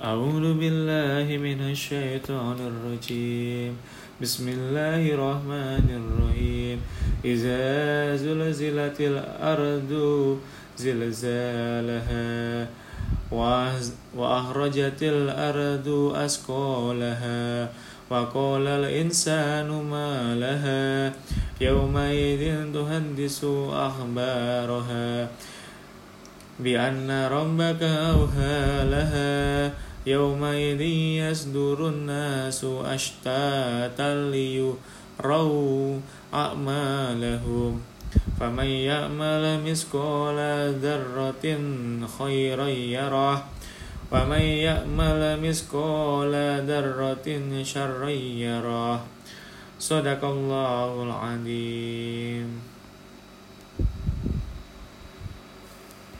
أعوذ بالله من الشيطان الرجيم. بسم الله الرحمن الرحيم. إذا زلزلت الأرض زلزالها وأخرجت الأرض أسقالها وقال الإنسان ما لها يومئذ تحدث أخبارها بأن ربك أوهى لها يومئذ يصدر الناس أشتاتا ليروا أعمالهم. فمن يعمل مثقال ذرة خيرا يره. ومن يعمل مثقال ذرة شرا يره. صدق الله العظيم.